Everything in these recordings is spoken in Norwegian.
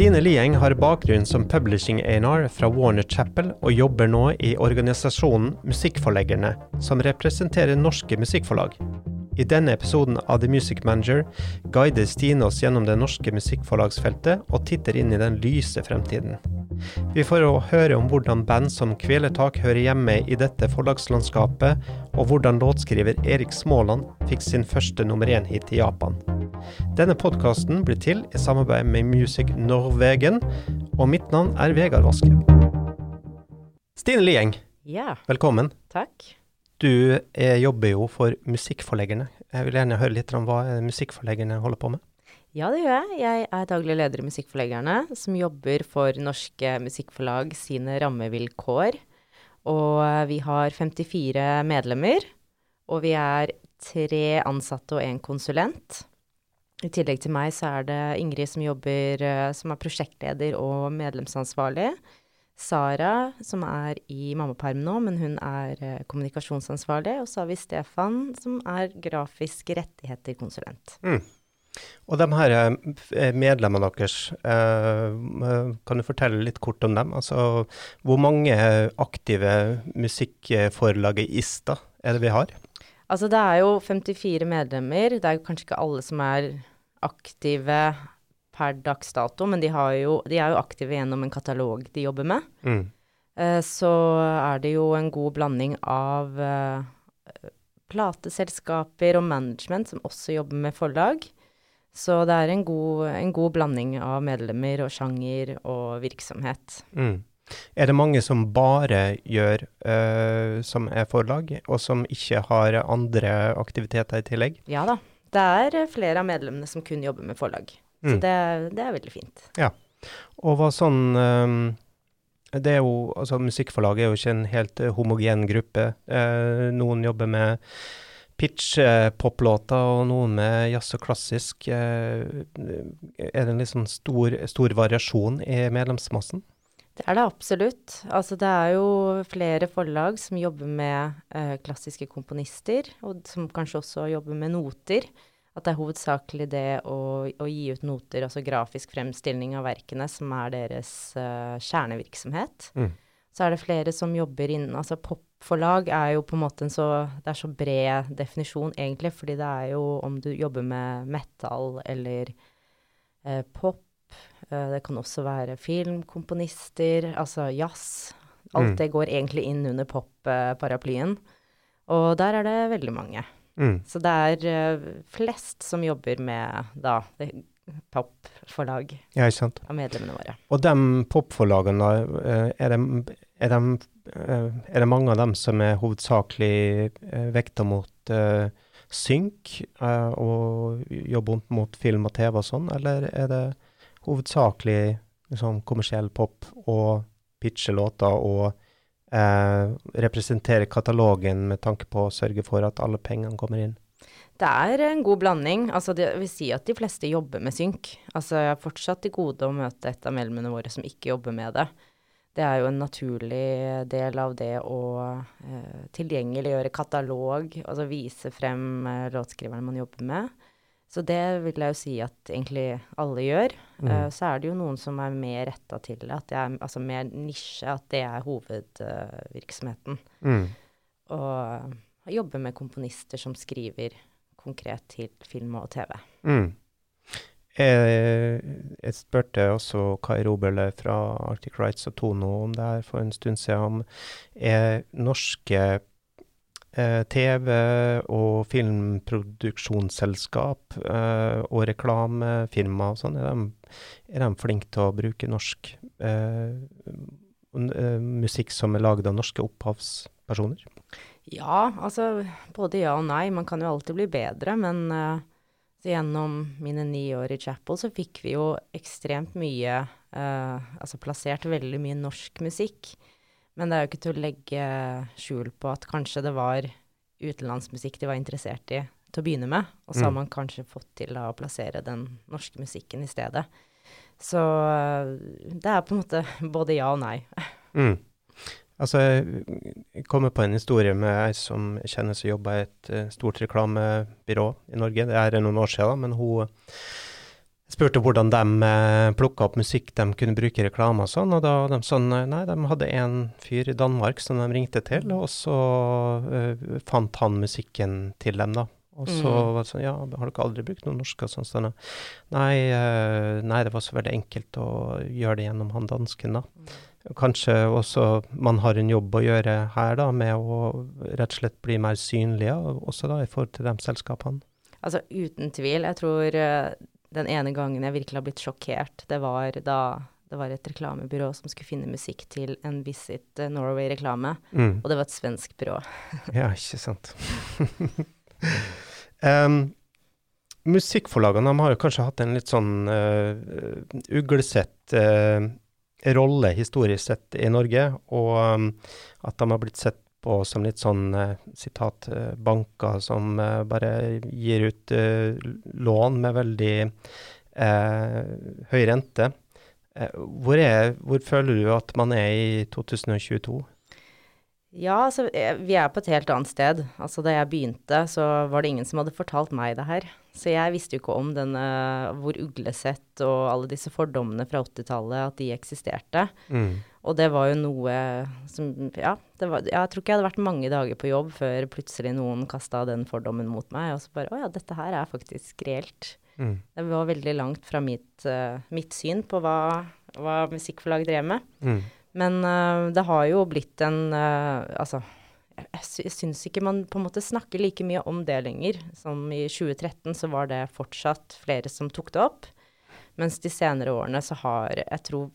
Stine Lieng har bakgrunn som publishing A&R fra Warner Chapel, og jobber nå i organisasjonen Musikkforleggerne, som representerer norske musikkforlag. I denne episoden av The Music Manager guider Stine oss gjennom det norske musikkforlagsfeltet og titter inn i den lyse fremtiden. Vi får høre om hvordan band som Kvelertak hører hjemme i dette forlagslandskapet, og hvordan låtskriver Erik Småland fikk sin første nummer én-hit i Japan. Denne podkasten blir til i samarbeid med Music Norwegen, og mitt navn er Vegard Vaske. Stine Lieng, Ja, velkommen. takk. Du jobber jo for Musikkforleggerne. Jeg vil gjerne høre litt om hva Musikkforleggerne holder på med. Ja, det gjør jeg. Jeg er daglig leder i Musikkforleggerne, som jobber for norske musikkforlag sine rammevilkår. Og eh, vi har 54 medlemmer, og vi er tre ansatte og en konsulent. I tillegg til meg så er det Ingrid som jobber eh, som er prosjektleder og medlemsansvarlig. Sara, som er i mammaperm nå, men hun er eh, kommunikasjonsansvarlig. Og så har vi Stefan, som er grafisk rettigheter-konsulent. Og de her eh, medlemmene deres, eh, eh, kan du fortelle litt kort om dem? Altså, hvor mange aktive musikkforlagister er det vi har? Altså det er jo 54 medlemmer. Det er jo kanskje ikke alle som er aktive per dags dato, men de, har jo, de er jo aktive gjennom en katalog de jobber med. Mm. Eh, så er det jo en god blanding av eh, plateselskaper og management som også jobber med forlag. Så det er en god, en god blanding av medlemmer og sjanger og virksomhet. Mm. Er det mange som bare gjør uh, som er forlag, og som ikke har andre aktiviteter i tillegg? Ja da. Det er flere av medlemmene som kun jobber med forlag. Så Mm. det, det er veldig fint. Ja. Og hva sånn um, Det er jo Altså, musikkforlaget er jo ikke en helt eh, homogen gruppe. Eh, noen jobber med pitch-poplåter, og noen med jazz og klassisk. Eh, er det en litt sånn stor, stor variasjon i medlemsmassen? Det er det absolutt. Altså det er jo flere forlag som jobber med eh, klassiske komponister, og som kanskje også jobber med noter. At det er hovedsakelig det å, å gi ut noter, altså grafisk fremstilling av verkene, som er deres uh, kjernevirksomhet. Mm. Så er det flere som jobber innen Altså popforlag er jo på en måte en så Det er så bred definisjon, egentlig, fordi det er jo om du jobber med metal eller uh, pop. Uh, det kan også være filmkomponister, altså jazz. Alt Mm. det går egentlig inn under pop-paraplyen. Og der er det veldig mange. Mm. Så det er eh, flest som jobber med da popforlag Ja, ikke sant. av medlemmene våre. Og de popforlagene, eh, er det, er, de, eh, er det mange av dem som er hovedsakelig vekta mot uh, synk uh, og jobber mot film og TV og sånn, eller er det hovedsakelig liksom, kommersiell pop og pitche låter og eh, representere katalogen med tanke på å sørge for at alle pengene kommer inn? Det er en god blanding. Altså, det vil si at de fleste jobber med synk. Altså, jeg har fortsatt til gode å møte et av medlemmene våre som ikke jobber med det. Det er jo en naturlig del av det å eh, tilgjengeliggjøre katalog, altså vise frem eh, låtskriverne man jobber med. Så det vil jeg jo si at egentlig alle gjør. Eh, så er det jo noen som er mer retta til det, at det er altså mer nisje, at det er hovedvirksomheten. Mm. Og jobbe med komponister som skriver konkret til film og TV. Mm. Jeg, jeg spurte også Kai Robele fra Arctic Rights og Tono om det her for en stund siden, om norske eh, TV- og filmproduksjonsselskap eh, og reklamefirma og sånn, er de, de flinke til å bruke norsk eh, eh, musikk som er laget av norske opphavspersoner? Ja, altså både ja og nei. Man kan jo alltid bli bedre, men eh, så gjennom mine ni år i Chapel så fikk vi jo ekstremt mye eh, Altså plassert veldig mye norsk musikk. Men det er jo ikke til å legge skjul på at kanskje det var utenlandsmusikk de var interessert i til å begynne med, og så har Mm. man kanskje fått til da, å plassere den norske musikken i stedet. Så eh, det er på en måte både ja og nei. Mm. Altså, jeg kommer på en historie med ei som kjennes og jobber i et uh, stort reklamebyrå i Norge. Det er noen år siden, men hun spurte hvordan de uh, plukka opp musikk de kunne bruke i reklame og sånn, og da de sånn Nei, de hadde en fyr i Danmark som de ringte til, og så uh, fant han musikken til dem, da. Og så mm. var det sånn Ja, har dere aldri brukt noe norsk? Og sånn, sånn. Nei, uh, nei, det var så veldig enkelt å gjøre det gjennom han dansken, da. Mm. Kanskje også man har en jobb å gjøre her, da, med å rett og slett bli mer synlige, også da, i forhold til de selskapene? Altså uten tvil. Jeg tror den ene gangen jeg virkelig har blitt sjokkert, det var da det var et reklamebyrå som skulle finne musikk til en Visit Norway-reklame, mm. og det var et svensk byrå. ja, ikke sant. um, musikkforlagene har jo kanskje hatt en litt sånn uh, uglesett uh, rolle historisk sett i Norge, og um, at de har blitt sett på som litt sånn uh, sitat uh, banker som uh, bare gir ut lån med veldig høy rente. Hvor, er, hvor, føler du at man er i 2022? Ja, altså, vi er på et helt annet sted. Altså, da jeg begynte, så var det ingen som hadde fortalt meg det her. Så jeg visste jo ikke om denne, hvor uglesett og alle disse fordommene fra 80-tallet, at de eksisterte. Mm. Og det var jo noe som Ja, var, jeg tror ikke jeg hadde vært mange dager på jobb før plutselig noen kasta den fordommen mot meg, og så bare Å ja, dette her er faktisk reelt. Mm. Det var veldig langt fra mitt, uh, mitt syn på hva, hva musikkforlag drev med. Mm. Men uh, det har jo blitt en uh, Altså, jeg, syns ikke man på en måte snakker like mye om det lenger. Som i 2013 så var det fortsatt flere som tok det opp. Mens de senere årene så har jeg tror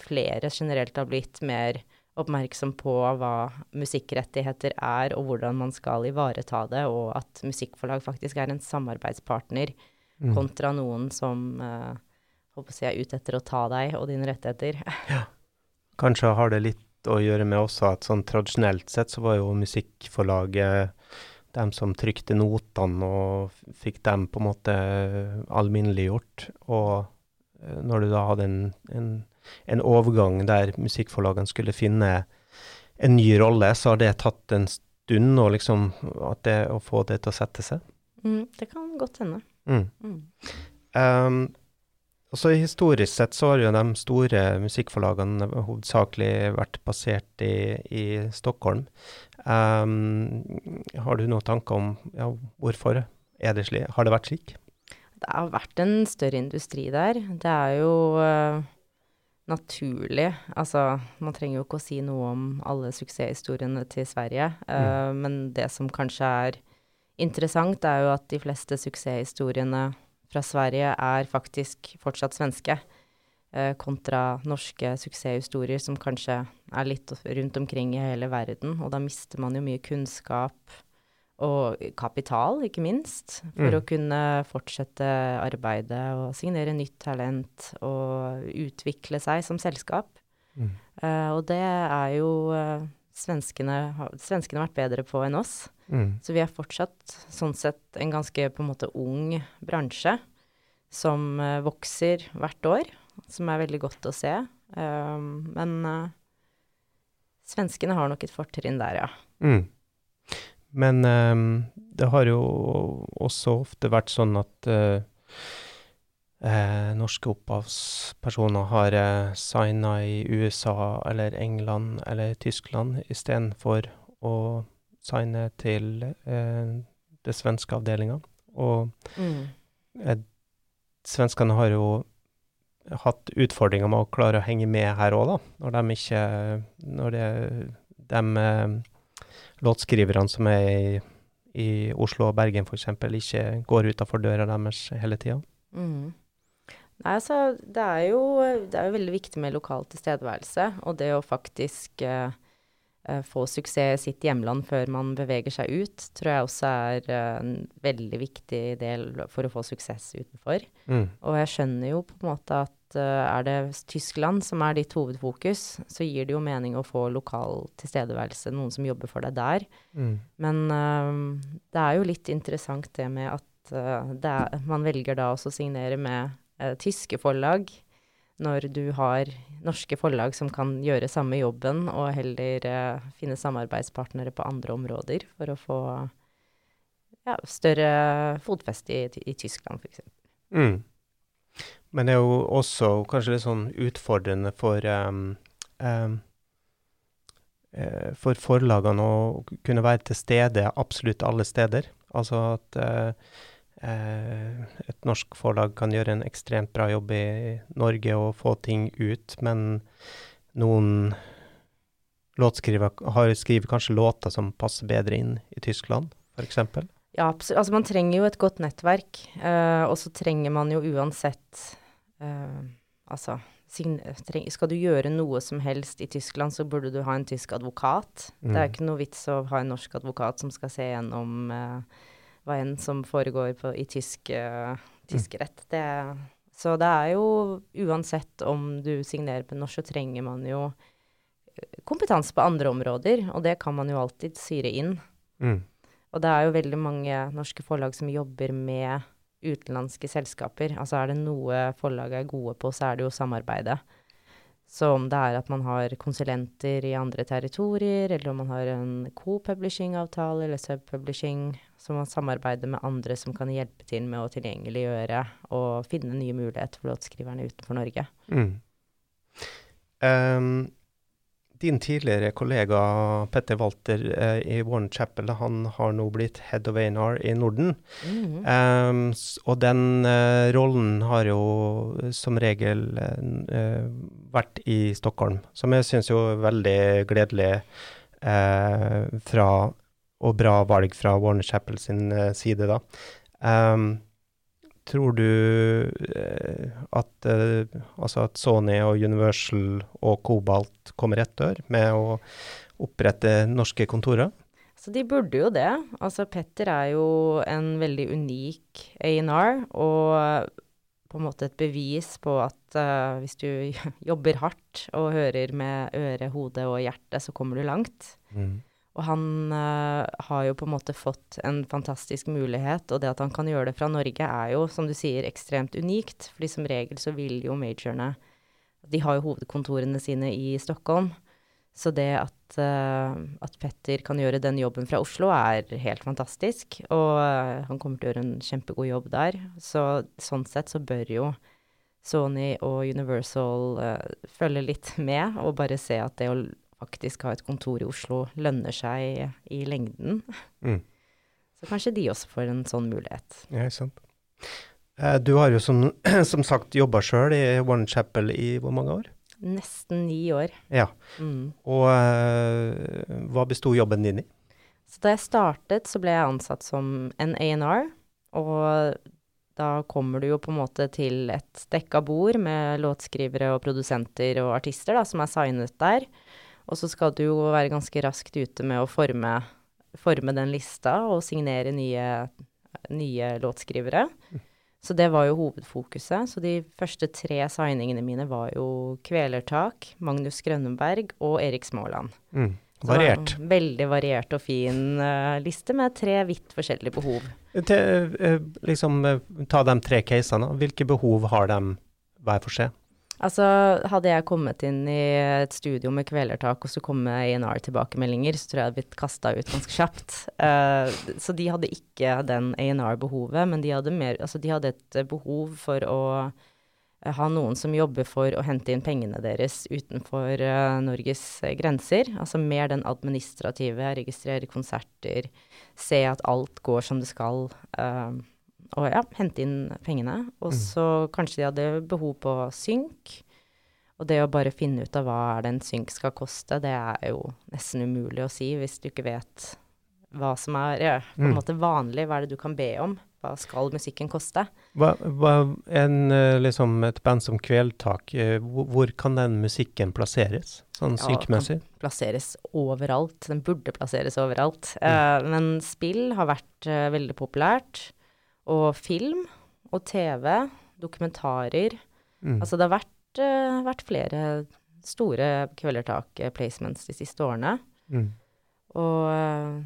flere generelt har blitt mer oppmerksom på hva musikkrettigheter er, og hvordan man skal ivareta det, og at musikkforlag faktisk er en samarbeidspartner mm. kontra noen som uh, håper jeg er ute etter å ta deg og dine rettigheter. Ja. Kanskje har det litt å gjøre med også at sånn tradisjonelt sett så var jo musikkforlaget dem som trykte notene og fikk dem på en måte alminneliggjort. Og eh, når du da hadde en, en, en overgang der musikkforlagene skulle finne en ny rolle, så har det tatt en stund liksom det, å få det til å sette seg? Mm, det kan godt hende. Mm. Mm. Um, Altså Historisk sett så har jo de store musikkforlagene hovedsakelig vært basert i, i Stockholm. Um, har du noen tanker om ja, hvorfor er det slik? Har det vært slik? Det har vært en større industri der. Det er jo uh, naturlig. Altså, man trenger jo ikke å si noe om alle suksesshistoriene til Sverige. Uh, mm. Men det som kanskje er interessant, er jo at de fleste suksesshistoriene fra Sverige er faktisk fortsatt svenske, eh, kontra norske suksesshistorier som kanskje er litt rundt omkring i hele verden. Og da mister man jo mye kunnskap og kapital, ikke minst, for mm. å kunne fortsette arbeidet og signere nytt talent og utvikle seg som selskap. Mm. Eh, og det er jo uh, svenskene, svenskene vært bedre på enn oss. Mm. Så vi er fortsatt sånn sett en ganske på en måte ung bransje som uh, vokser hvert år, som er veldig godt å se. Uh, men uh, svenskene har nok et fortrinn der, ja. Mm. Men um, det har jo også ofte vært sånn at uh, Eh, norske opphavspersoner har eh, signa i USA eller England eller Tyskland istedenfor å signe til eh, det svenske avdelinga. Og mm. eh, svenskene har jo hatt utfordringer med å klare å henge med her òg, da. Når de ikke Når det, de eh, låtskriverne som er i, i Oslo og Bergen f.eks., ikke går utafor døra deres hele tida. Mm. Nei, altså, det er, jo, det er jo veldig viktig med lokal tilstedeværelse, og det å faktisk uh, få suksess i sitt hjemland før man beveger seg ut, tror jeg også er uh, en veldig viktig del for å få suksess utenfor. Mm. Og jeg skjønner jo på en måte at uh, er det Tyskland som er ditt hovedfokus, så gir det jo mening å få lokal tilstedeværelse, noen som jobber for deg der. Mm. Men det er jo litt interessant det med at er, man velger da også å signere med uh, tyske forlag når du har norske forlag som kan gjøre samme jobben, og heller eh, finne samarbeidspartnere på andre områder for å få ja, større fotfeste i, i Tyskland, f.eks. Mm. Men det er jo også kanskje litt sånn utfordrende for um, um, for forlagene å kunne være til stede absolutt alle steder. Altså at uh, et norsk forlag kan gjøre en ekstremt bra jobb i Norge og få ting ut, men noen låtskriver har, skriver kanskje låter som passer bedre inn i Tyskland, f.eks. Ja, absolutt. Altså, man trenger jo et godt nettverk, uh, og så trenger man jo uansett Altså skal du gjøre noe som helst i Tyskland, så burde du ha en tysk advokat. Mm. Det er mm. ikke noe vits å ha en norsk advokat som skal se gjennom uh, hva enn som foregår på, i tysk, uh, tysk mm. rett. Det, så det er jo uansett om du signerer på norsk, så trenger man jo kompetanse på andre områder, og det kan man jo alltid syre inn. Mm. Og det er jo veldig mange norske forlag som jobber med utenlandske selskaper. Altså er det noe forlaget er gode på, så er det jo samarbeidet. Så om det er at man har konsulenter i andre territorier, eller om man har en co-publishing-avtale eller sub-publishing, så man samarbeider med andre som kan hjelpe til med å tilgjengeliggjøre og finne nye muligheter for låtskriverne utenfor Norge. Mm. Um, din tidligere kollega Petter Walter eh, i Warren Chapel han har nå blitt head of A&R i Norden. Mm -hmm. um, og den uh, rollen har jo som regel uh, vært i Stockholm, som jeg syns er veldig gledelig uh, fra, og bra valg fra Warner Chapel sin side, da. Um, Tror du eh, at, eh, altså at, Sony og Universal og Cobalt kommer etter med å opprette norske kontorer? Så de burde jo det. Altså Petter er jo en veldig unik A&R, og på en måte et bevis på at uh, hvis du jobber hardt og hører med øre, hode og hjerte, så kommer du langt. Mm. Og han uh, har jo på en måte fått en fantastisk mulighet, og det at han kan gjøre det fra Norge er jo, som du sier, ekstremt unikt. fordi som regel så vil jo majorene De har jo hovedkontorene sine i Stockholm. Så det at, uh, at Petter kan gjøre den jobben fra Oslo, er helt fantastisk. Og uh, han kommer til å gjøre en kjempegod jobb der. Så sånn sett så bør jo Sony og Universal følge litt med, og bare se at det å faktisk ha et kontor i Oslo lønner seg i lengden. Mm. Så kanskje de også får en sånn mulighet. Ja, sant. Eh, du har jo som, som sagt jobba sjøl i One Chapel i hvor mange år? Nesten ni år. Ja. Mm. Og uh, hva besto jobben din i? Så da jeg startet, så ble jeg ansatt som en A&R. Og da kommer du jo på en måte til et dekka bord med låtskrivere og produsenter og artister da, som er signet der. Og så skal du jo være ganske raskt ute med å forme, forme den lista og signere nye, nye låtskrivere. Mm. Så det var jo hovedfokuset. Så de første tre signingene mine var jo Kvelertak, Magnus Grønnenberg og Erik Småland. Mm. Variert. Så, veldig variert og fin uh, liste med tre vidt forskjellige behov. Til, uh, liksom, uh, ta de tre casene. Hvilke behov har de hver for seg? Altså, hadde jeg kommet inn i et studio med kvelertak, og så kom med A&R-tilbakemeldinger, så tror jeg jeg hadde blitt kasta ut ganske kjapt. Uh, så de hadde ikke den A&R-behovet, men de hadde, mer, altså de hadde et behov for å uh, ha noen som jobber for å hente inn pengene deres utenfor uh, Norges grenser. Altså mer den administrative, registrere konserter, se at alt går som det skal. Uh, og ja, hente inn pengene. Og mm. så kanskje de hadde behov på synk. Og det å bare finne ut av hva er det en synk skal koste, det er jo nesten umulig å si hvis du ikke vet hva som er ja, på en mm. måte vanlig. Hva er det du kan be om? Hva skal musikken koste? Hva, hva, en, eh, liksom et band som Kveldtak, eh, hvor, hvor kan den musikken plasseres, sånn ja, synkmessig? Kan plasseres overalt. Den burde plasseres overalt. Mm. Uh, men spill har vært uh, veldig populært og film og TV, dokumentarer. Mm. Altså det har vært, uh, vært flere store Kvelertak-placements de siste årene. Mm. Og uh,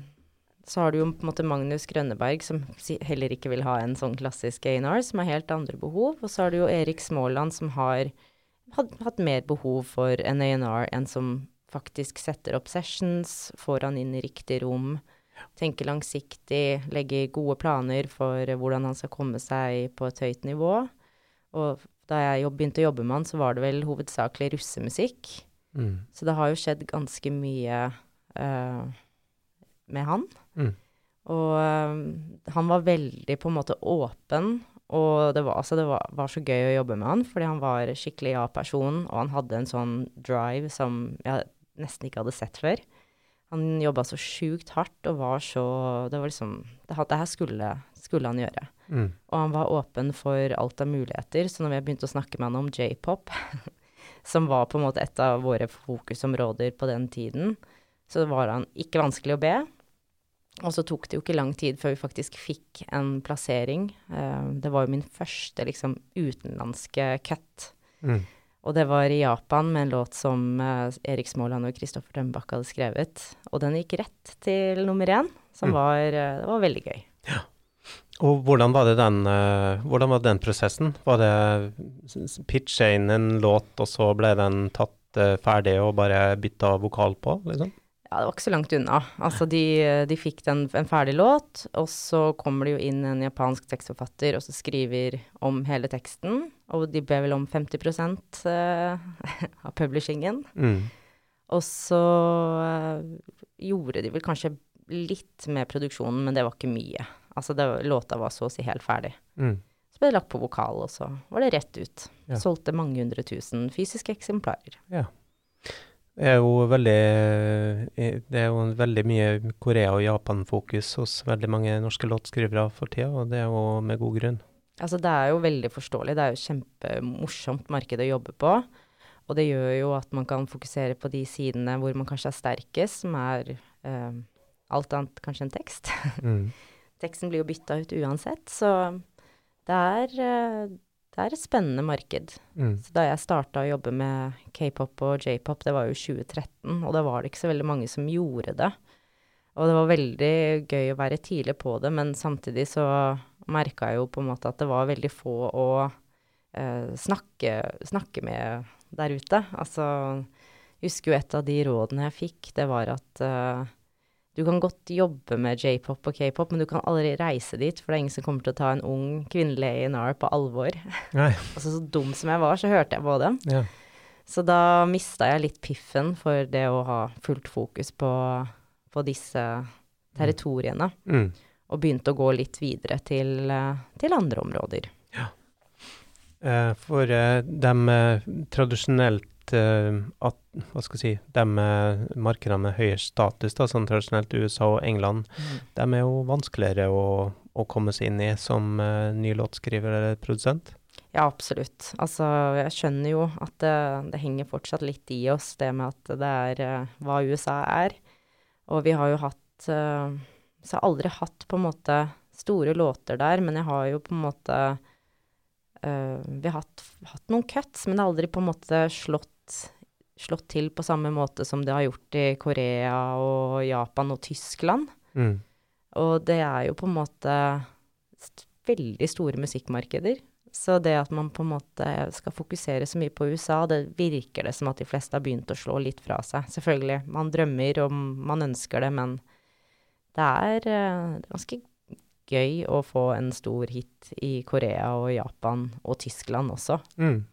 så har du jo på en måte Magnus Grønneberg, som heller ikke vil ha en sånn klassisk A&R, som har helt andre behov. Og så har du jo Erik Småland, som har hadde hatt mer behov for en A&R enn som faktisk setter opp sessions, får han inn i riktig rom, tenker langsiktig, legge gode planer for hvordan han skal komme seg på et høyt nivå. Og da jeg jobb, begynte å jobbe med han, så var det vel hovedsakelig russemusikk. Mm. Så det har jo skjedd ganske mye uh, med han. Mm. Og eh, han var veldig på en måte åpen, og det var, altså det var, var så gøy å jobbe med han, fordi han var skikkelig ja-person, og han hadde en sånn drive som jeg nesten ikke hadde sett før. Han jobba så sjukt hardt og var så Det var liksom Det, det her skulle, skulle han gjøre. Mm. Og han var åpen for alt av muligheter, så når vi begynte å snakke med han om j-pop, som var på en måte et av våre fokusområder på den tiden, så var han ikke vanskelig å be. Og så tok det jo ikke lang tid før vi faktisk fikk en plassering. Uh, det var jo min første liksom utenlandske cut. Mm. Og det var i Japan med en låt som eh, Erik Småland og Kristoffer Dømbakk hadde skrevet. Og den gikk rett til nummer én, som Mm. var, eh, det var veldig gøy. Og hvordan var det den, eh, hvordan var den prosessen? Var det pitcha inn en låt, og så ble den tatt ferdig og bare bytta vokal på, liksom? Ja, det var ikke så langt unna. Altså, de, de fikk den, en ferdig låt, og så kommer det jo inn en japansk tekstforfatter og så skriver om hele teksten. Og de ber vel om 50 eh, av publishingen. Mm. Og så eh, gjorde de vel kanskje litt med produksjonen, men det var ikke mye. Altså, det, låta var så å si helt ferdig. Mm. Så ble det lagt på vokal, og så var det rett ut. Ja. Solgte mange hundre tusen fysiske eksemplarer. Det er jo veldig eh, Det er jo veldig mye Korea- og Japan-fokus hos veldig mange norske låtskrivere for tida, og det er jo med god grunn. Altså, det er jo veldig forståelig. Det er jo kjempemorsomt marked å jobbe på. Og det gjør jo at man kan fokusere på de sidene hvor man kanskje er sterkest, som er eh, alt annet kanskje enn tekst. Mm. Teksten blir jo bytta ut uansett, så det er, eh, det er et spennende marked. Mm. Så da jeg starta å jobbe med k-pop og j-pop, det var jo 2013, og da var det ikke så veldig mange som gjorde det. Og det var veldig gøy å være tidlig på det, men samtidig så merka jo på en måte at det var veldig få å eh, snakke, snakke med der ute. Altså, jeg husker jo et av de rådene jeg fikk, det var at eh, du kan godt jobbe med j-pop og k-pop, men du kan aldri reise dit, for det er ingen som kommer til å ta en ung kvinnelig A&R på alvor. Altså, så dum som jeg var, så hørte jeg på det. Ja. Så da mista jeg litt piffen for det å ha fullt fokus på, på disse territoriene, Mm. Og begynte å gå litt videre til, eh, til andre områder. Ja. For de eh, tradisjonelt eh, at, Hva skal jeg si De eh, markedene med høyere status, da, sånn tradisjonelt USA og England, de er jo vanskeligere å, å komme seg inn i som eh, ny låtskriver eller produsent. Ja, absolutt. Altså, jeg skjønner jo at det, det henger fortsatt litt i oss, det med at det er eh, hva USA er. Og vi har jo hatt eh, Så jeg har aldri hatt på en måte store låter der, men jeg har jo på en måte eh, Vi har hatt, hatt noen cuts, men det har aldri på en måte slått, slått til på samme måte som det har gjort i Korea og Japan og Tyskland. Mm. Og det er jo på en måte st veldig store musikkmarkeder. Så det at man på en måte skal fokusere så mye på USA, det virker det som at de fleste har begynt å slå litt fra seg. Selvfølgelig, man drømmer og man ønsker det, men det er, eh, ganske gøy å få en stor hit i Korea og Japan og Tyskland også. Mm.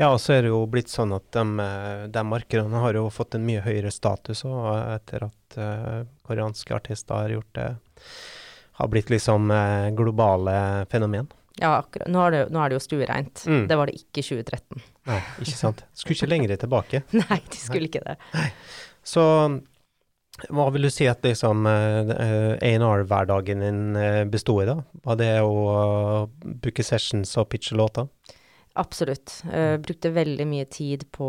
Ja, og så er det jo blitt sånn at de, eh, de markedene har jo fått en mye høyere status også, etter at uh, koreanske artister har gjort det Har blitt liksom uh, globale fenomen. Ja, akkurat. Nå er det, nå er det jo stuereint. Mm. Det var det ikke i 2013. Nei, ikke sant. Skulle ikke lenger tilbake. Nei, de skulle ikke det. Så hva vil du si at liksom uh, A&R-hverdagen din besto bestod i, da? Var det å bruke sessions og pitche låter? Absolutt. Uh, brukte veldig mye tid på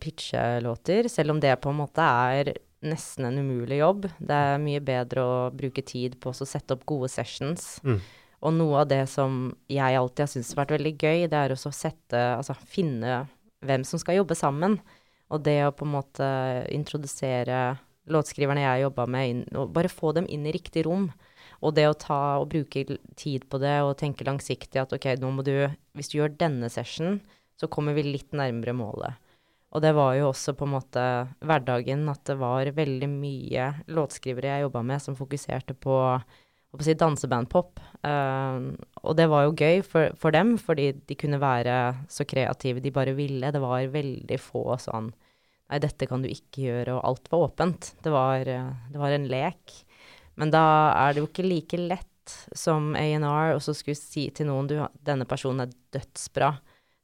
pitche låter, selv om det på en måte er nesten en umulig jobb. Det er mye bedre å bruke tid på å sette opp gode sessions. Mm. Og noe av det som jeg alltid har syntes har vært veldig gøy, det er også å sette Altså finne hvem som skal jobbe sammen. Og det å på en måte introdusere låtskriverne jeg jobba med, inn, og bare få dem inn i riktig rom. Og det å ta og bruke tid på det og tenke langsiktig at ok, nå må du Hvis du gjør denne session, så kommer vi litt nærmere målet. Og det var jo også på en måte hverdagen at det var veldig mye låtskrivere jeg jobba med som fokuserte på å si dansebandpop. Uh, og det var jo gøy for, for, dem, fordi de kunne være så kreative de bare ville. Det var veldig få sånn Nei, dette kan du ikke gjøre, og alt var åpent. Det var, det var en lek. Men da er det jo ikke like lett som A&R så skulle si til noen du, denne personen er dødsbra.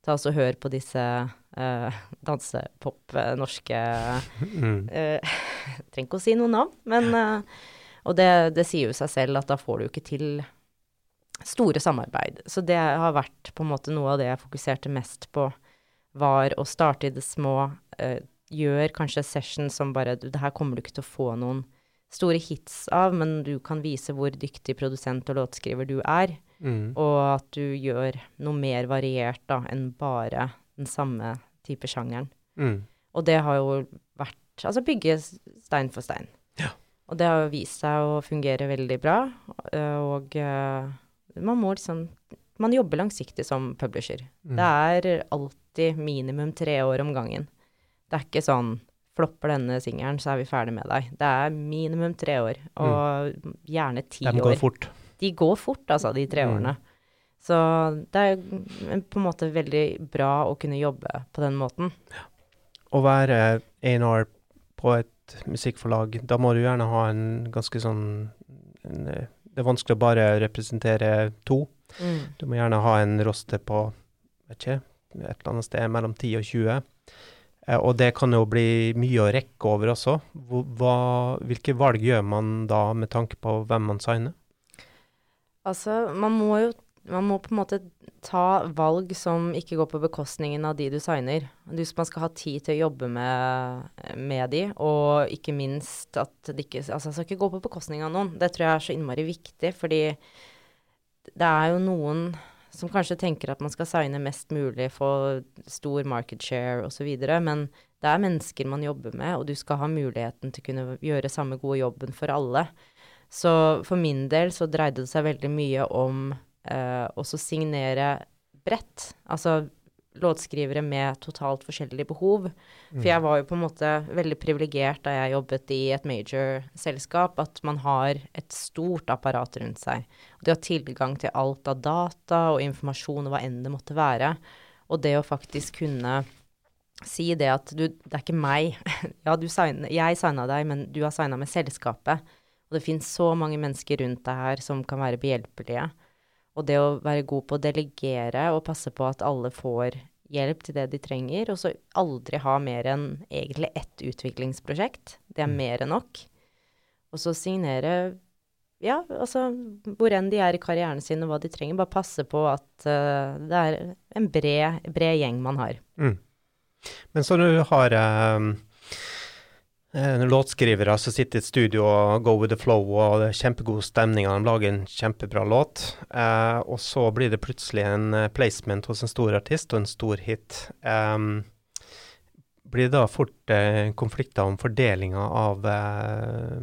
Ta og Hør på disse uh, dansepop, uh, norske mm. uh, Trenger ikke å si noe navn, men uh, Og det, det, sier jo seg selv at da får du jo ikke til store samarbeid. Så det har vært på en måte noe av det jeg fokuserte mest på, var å starte i det små. Gjør kanskje session som bare Det her kommer du ikke til å få noen store hits av, men du kan vise hvor dyktig produsent og låtskriver du er. Mm. Og at du gjør noe mer variert da, enn bare den samme type sjangeren. Mm. Og det har jo vært Altså bygge stein for stein. Ja. Og det har jo vist seg å fungere veldig bra. Og uh, man må liksom Man jobber langsiktig som publisher. Mm. Det er alltid minimum tre år om gangen. Det er ikke sånn Flopper denne singelen, så er vi ferdig med deg. Det er minimum tre år, og mm. gjerne ti år. De går fort. De går fort, altså, de tre mm. årene. Så det er på en måte veldig bra å kunne jobbe på den måten. Å være A&R på et musikkforlag, da må du gjerne ha en ganske sånn en, Det er vanskelig å bare representere to. Mm. Du må gjerne ha en roste på vet ikke, et eller annet sted mellom 10 og 20. Eh, og det kan jo bli mye å rekke over også. Hva, hvilke valg gjør man da med tanke på hvem man signer? Altså, man må jo man må på en måte ta valg som ikke går på bekostningen av de du signer. Man skal ha tid til å jobbe med, med de, og ikke minst at det ikke Altså, det skal ikke gå på bekostning av noen. Det tror jeg er så innmari viktig, fordi det er jo noen som kanskje tenker at man skal signe mest mulig, få stor market share osv., men det er mennesker man jobber med, og du skal ha muligheten til å kunne gjøre samme gode jobben for alle. Så for min del så dreide det seg veldig mye om eh, også signere bredt. Altså låtskrivere med totalt forskjellige behov. For mm. jeg var jo på en måte veldig privilegert da jeg jobbet i et major-selskap, at man har et stort apparat rundt seg. Og de har tilgang til alt av data og informasjon og hva enn det måtte være. Og det å faktisk kunne si det at du, det er ikke meg. ja, signer, jeg signa deg, men du har signa med selskapet. Og det finnes så mange mennesker rundt deg her som kan være behjelpelige. Og det å være god på å delegere og passe på at alle får hjelp til det de trenger, og så aldri ha mer enn egentlig ett utviklingsprosjekt. Det er mm. mer enn nok. Og så signere ja, altså hvor enn de er i karrieren sin og hva de trenger. Bare passe på at uh, det er en bred, bred gjeng man har. Mm. Men så du har um Eh, låtskrivere som sitter i et studio og go with the flow, og det er kjempegod stemning, og de lager en kjempebra låt. Eh, og så blir det plutselig en eh, placement hos en stor artist og en stor hit. Um, blir det da fort eh, konflikter om fordelinga av, eh,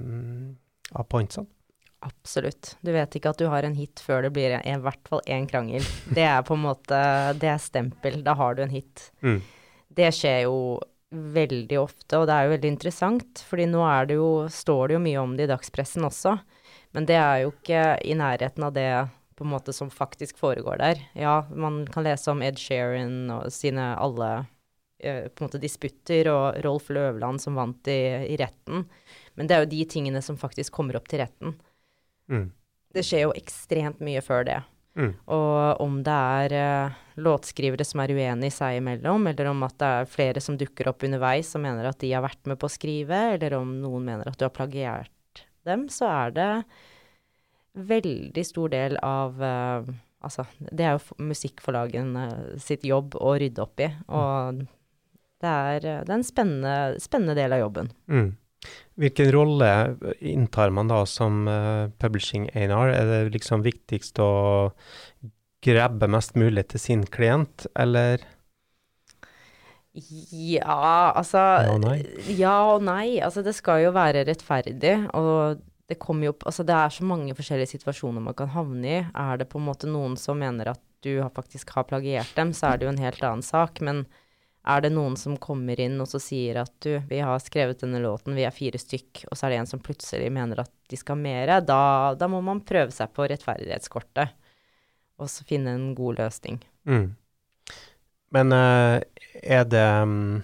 av pointsene? Absolutt. Du vet ikke at du har en hit før det blir i hvert fall én krangel. Det er på en måte Det er stempel. Da har du en hit. Mm. Det skjer jo veldig ofte, og det er jo veldig interessant, fordi nå det jo, står det jo mye om det i dagspressen også, men det er jo ikke i nærheten av det på en måte som faktisk foregår der. Ja, man kan lese om Ed Sheeran og sine alle eh, på en måte disputter, og Rolf Løvland som vant i, i, retten, men det er jo de tingene som faktisk kommer opp til retten. Mm. Det skjer jo ekstremt mye før det. Mm. Og om det er uh, låtskrivere som er uenige seg imellom, eller om at det er flere som dukker opp underveis som mener at de har vært med på å skrive, eller om noen mener at du har plagiert dem, så er det veldig stor del av uh, Altså, det er jo musikkforlagene sitt jobb å rydde opp i, og det er, det er en spennende, spennende del av jobben. Mm. Hvilken rolle inntar man da som uh, publishing A&R? Er det liksom viktigst å grabbe mest mulig til sin klient, eller? Ja, altså Ja og nei. Ja og nei. Altså, det skal jo være rettferdig, og det kommer jo opp Altså, det er så mange forskjellige situasjoner man kan havne i. Er det på en måte noen som mener at du har faktisk har plagiert dem, så er det jo en helt annen sak. Men er det noen som kommer inn og så sier at du, vi har skrevet denne låten, vi er fire stykk, og så er det en som plutselig mener at de skal mere, da, da, må man prøve seg på rettferdighetskortet. Og så finne en god løsning. Mm. Men uh, er det um,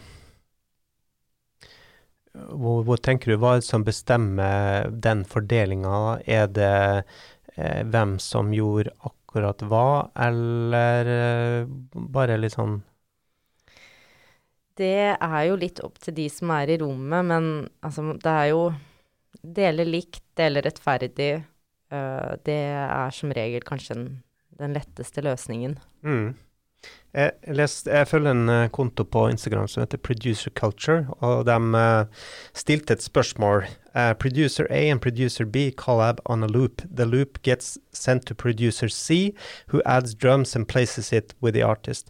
hvor, hvor, tenker du hva er det som bestemmer den fordelinga? Er det uh, hvem som gjorde akkurat hva, eller uh, bare litt sånn det er jo litt opp til de som er i rommet, men altså, det er jo Dele likt, dele rettferdig. Uh, det er som regel kanskje den, den letteste løsningen. Mm. Jeg, lest, jeg, følger en uh, konto på Instagram som heter Producer Culture, og de uh, stilte et spørsmål. Uh, producer A and producer B collab on a loop. The loop gets sent to producer C, who adds drums and places it with the artist.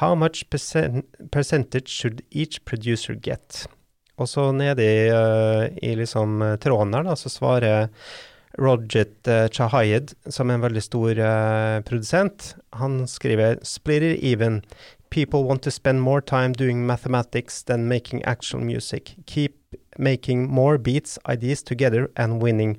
How much percent percentage should each producer get? Og så nede i, i liksom tråden der, da, så svarer Roget uh, Chahayed, som er en veldig stor uh, produsent, han skriver Split it even. People want to spend more time doing mathematics than making actual music. Keep making more beats, ideas together and winning.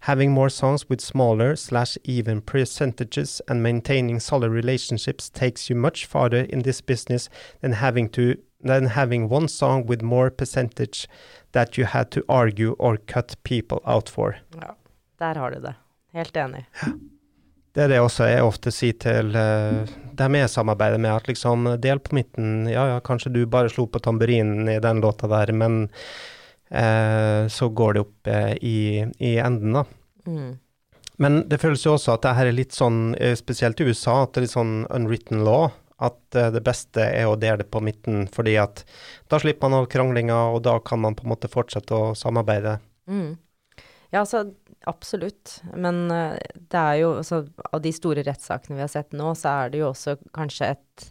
Having more songs with smaller slash even percentages and maintaining solid relationships takes you much farther in this business than having to than having one song with more percentage that you had to argue or cut people out for. Der har du det. Helt enig. Det er det også jeg ofte sier til uh, dem jeg samarbeider med, at liksom del på midten. Ja ja, kanskje du bare slo på tamburinen i den låta der, men uh, så går det opp uh, i, i, enden, da. Mm. Men det føles jo også at det her er litt sånn, spesielt i USA, at det er litt sånn unwritten law. At det beste er å dele det på midten, fordi at da slipper man all kranglinga, og da kan man på en måte fortsette å samarbeide. Mm. Ja, altså absolutt. Men uh, det er jo altså, Av de store rettssakene vi har sett nå, så er det jo også kanskje et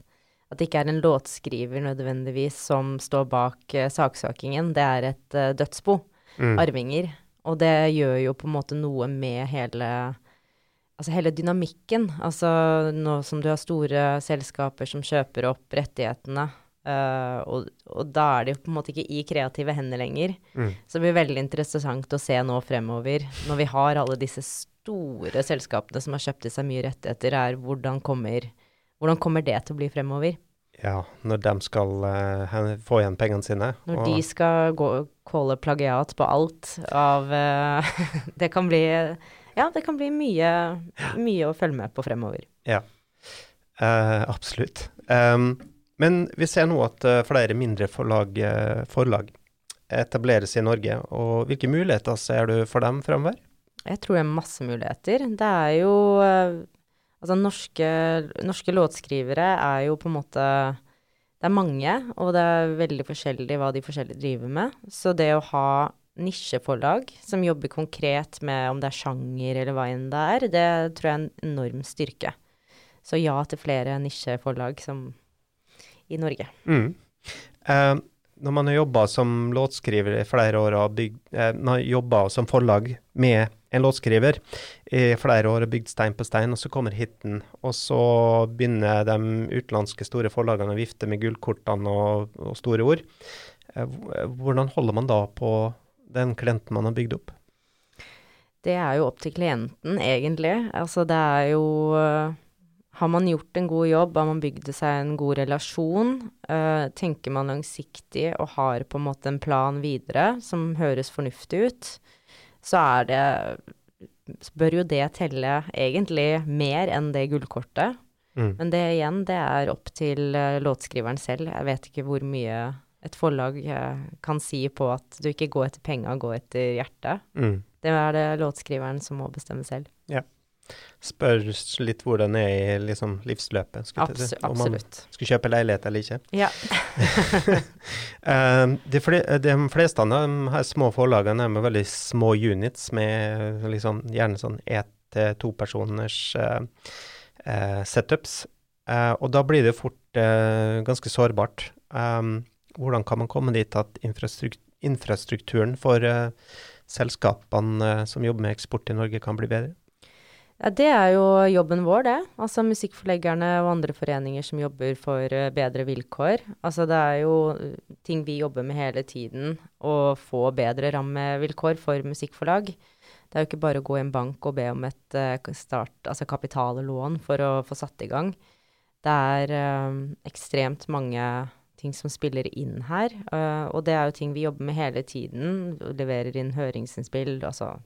at det ikke er en låtskriver nødvendigvis som står bak uh, saksøkingen. Det er et uh, dødsbo. Mm. Arvinger. Og det gjør jo på en måte noe med hele Altså hele dynamikken. Altså nå som du har store selskaper som kjøper opp rettighetene, uh, og, og, da er det jo på en måte ikke i kreative hender lenger. Mm. Så det blir veldig interessant å se nå fremover, når vi har alle disse store selskapene som har kjøpt i seg mye rettigheter, er hvordan kommer hvordan kommer det til å bli fremover? Ja, når de skal uh, få igjen pengene sine. Når de skal gå, calle plagiat på alt av uh, Det kan bli Ja, det kan bli mye, mye å følge med på fremover. Ja, absolutt. Um, men vi ser nå at flere mindre forlag, forlag, etableres i Norge. Og hvilke muligheter ser du for dem fremover? Jeg tror det er masse muligheter. Det er jo Altså norske, norske, låtskrivere er jo på en måte Det er mange, og det er veldig forskjellig hva de forskjellige driver med. Så det å ha nisjeforlag som jobber konkret med om det er sjanger eller hva enn det er, det tror jeg er en enorm styrke. Så ja til flere nisjeforlag som i Norge. Mm. Eh, når man har jobba som låtskriver i flere år og bygd, uh, jobba som forlag med en låtskriver i flere år og bygd stein på stein, og så kommer hiten. Og så begynner de utenlandske store forlagene å vifte med gullkortene og, og, store ord. Eh, hvordan holder man da på den klienten man har bygd opp? Det er jo opp til klienten, egentlig. Altså det er jo eh, Har man gjort en god jobb, har man bygd seg en god relasjon, uh, tenker man langsiktig og har på en måte en plan videre som høres fornuftig ut, så er det Bør jo det telle egentlig mer enn det gullkortet. Mm. Men det igjen, det er opp til uh, låtskriveren selv. Jeg vet ikke hvor mye et forlag uh, kan si på at du ikke går etter penga, går etter hjertet. Mm. Det er det låtskriveren som må bestemme selv. Ja spør litt hvordan det er i liksom, livsløpet. Abs si. Om man skal kjøpe leilighet eller ikke. Ja. uh, de, fle de, fleste av de her små forlagene er med veldig små units, med liksom, gjerne sånn ett til to personers uh, uh, setups. og da blir det fort ganske sårbart. Um, hvordan kan man komme dit at infrastruktur, infrastrukturen for selskapene som jobber med eksport i Norge, kan bli bedre? Ja, det er jo jobben vår, det. Altså musikkforleggerne og andre foreninger som jobber for uh, bedre vilkår. Altså det er jo eh, ting vi jobber med hele tiden, å få bedre rammevilkår for musikkforlag. Det er jo ikke bare å gå i en bank og be om et uh, start, altså kapitallån for å få satt i gang. Det er uh, ekstremt mange ting som spiller inn her, og det er jo ting vi jobber med hele tiden. Leverer inn høringsinnspill, altså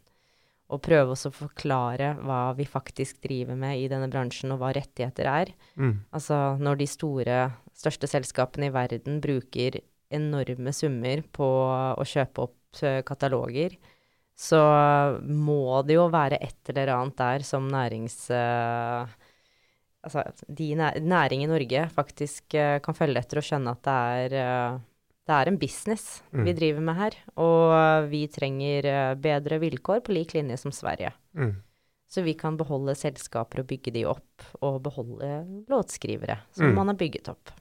og prøve å forklare hva vi faktisk driver med i denne bransjen, og hva rettigheter er. Mm. Altså når de store, største selskapene i verden bruker enorme summer på å kjøpe opp uh, kataloger, så må det jo være et eller annet der som nærings... Uh, altså de næring i Norge faktisk uh, kan følge etter og skjønne at det er det er en business mm. vi driver med her, og vi trenger eh, bedre vilkår på lik linje som Sverige. Mm. Så vi kan beholde selskaper og bygge de opp, og beholde låtskrivere som mm. man har bygget opp.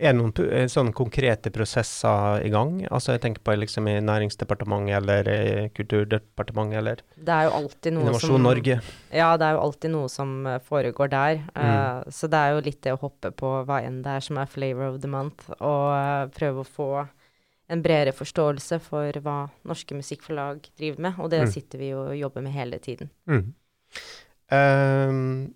Er det noen eh, sånne konkrete prosesser i gang? Altså jeg tenker på liksom i Næringsdepartementet eller i Kulturdepartementet eller er Innovasjon som, Norge? Ja, det er jo alltid noe som eh, foregår der. Mm. Uh, så det er jo litt det å hoppe på hva enn det er som er flavor of the month, og uh, prøve å få en bredere forståelse for hva norske musikkforlag driver med, og det mm. sitter vi og jobber med hele tiden. Mm. Um,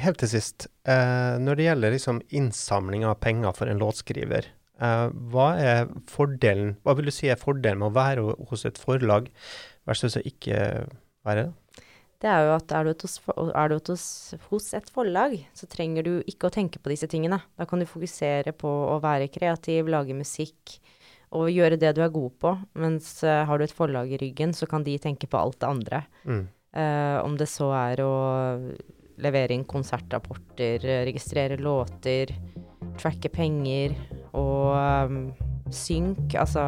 helt til sist, uh, når det gjelder liksom innsamling av penger for en låtskriver, uh, hva er fordelen, hva vil du si er fordelen med å være hos et forlag versus å ikke være det? Det er jo at er du, hos, er du hos, hos et forlag, så trenger du ikke å tenke på disse tingene. Da kan du fokusere på å være kreativ, lage musikk og gjøre det du er god på. Mens uh, har du et forlag i ryggen, så kan de tenke på alt det andre. Mm. Uh, om det så er å levere inn konsertrapporter, registrere låter, tracke penger og um, synk, altså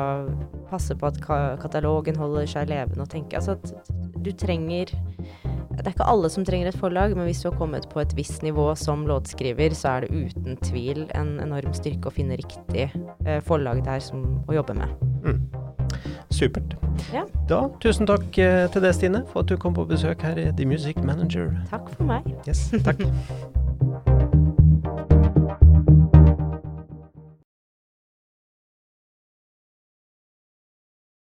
passe på at ka katalogen holder seg levende og tenke Altså at du trenger Det er ikke alle som trenger et forlag, men hvis du har kommet på et visst nivå som låtskriver, så er det uten tvil en enorm styrke å finne riktig eh, forlag der som å jobbe med. Mm. Supert. Ja. Da, tusen takk eh, til deg, Stine, for at du kom på besøk her i The Music Manager. Takk for meg. Yes, takk.